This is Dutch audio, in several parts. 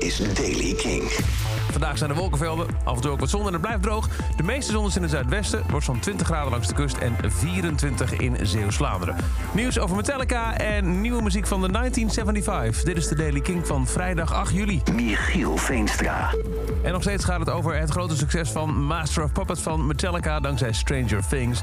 is Daily King. Vandaag zijn de wolkenvelden, af en toe ook wat zon en het blijft droog. De meeste zon is in het zuidwesten, wordt zo'n 20 graden langs de kust en 24 in Zeeuws-Vlaanderen. Nieuws over Metallica en nieuwe muziek van de 1975. Dit is de Daily King van vrijdag 8 juli. Michiel Veenstra. En nog steeds gaat het over het grote succes van Master of Puppets van Metallica dankzij Stranger Things.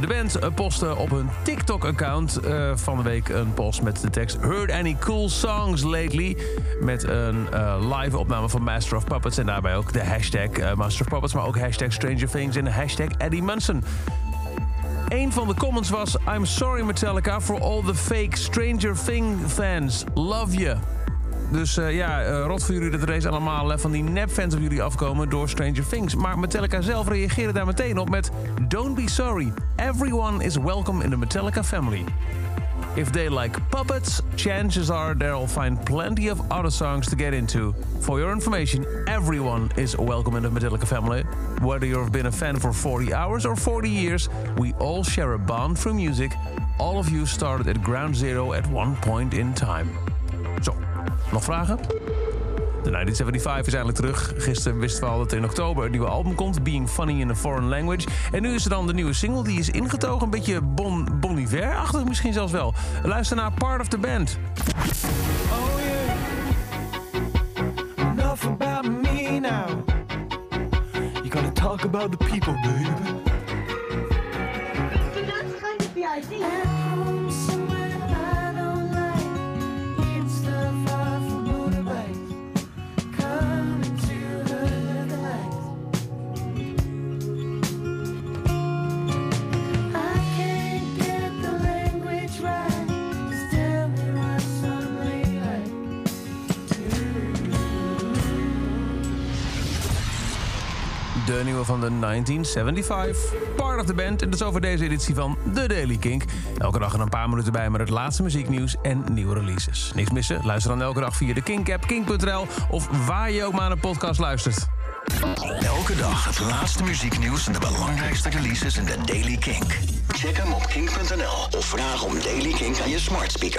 De band postte op hun TikTok-account uh, van de week een post met de tekst Heard any cool songs lately? Met een uh, live opname van Master of Puppets en daarbij ook de hashtag uh, Master of Puppets, maar ook hashtag Stranger Things en hashtag Eddie Munson. Een van de comments was: I'm sorry Metallica for all the fake Stranger Thing fans. Love you. Dus uh, ja, rot voor jullie dat er deze allemaal van die nepfans op jullie afkomen door Stranger Things. Maar Metallica zelf reageerde daar meteen op met... Don't be sorry. Everyone is welcome in the Metallica family. If they like puppets, chances are they'll find plenty of other songs to get into. For your information, everyone is welcome in the Metallica family. Whether you've been a fan for 40 hours or 40 years, we all share a bond through music. All of you started at ground zero at one point in time. Zo, nog vragen? De 1975 is eindelijk terug. Gisteren wisten we al dat in oktober een nieuwe album komt, Being Funny in a Foreign Language. En nu is er dan de nieuwe single, die is ingetogen. Een beetje Bon, bon Iver-achtig misschien zelfs wel. Luister naar Part of the Band. Oh yeah. Enough about me now. You gotta talk about the people, baby. De nieuwe van de 1975. Part of the band. En dat is over deze editie van The Daily Kink. Elke dag er een paar minuten bij met het laatste muzieknieuws en nieuwe releases. Niks missen? Luister dan elke dag via de Kink-app, kink.nl... of waar je ook maar een podcast luistert. Elke dag het laatste muzieknieuws en de belangrijkste releases in de Daily Kink. Check hem op kink.nl of vraag om Daily Kink aan je smart speaker.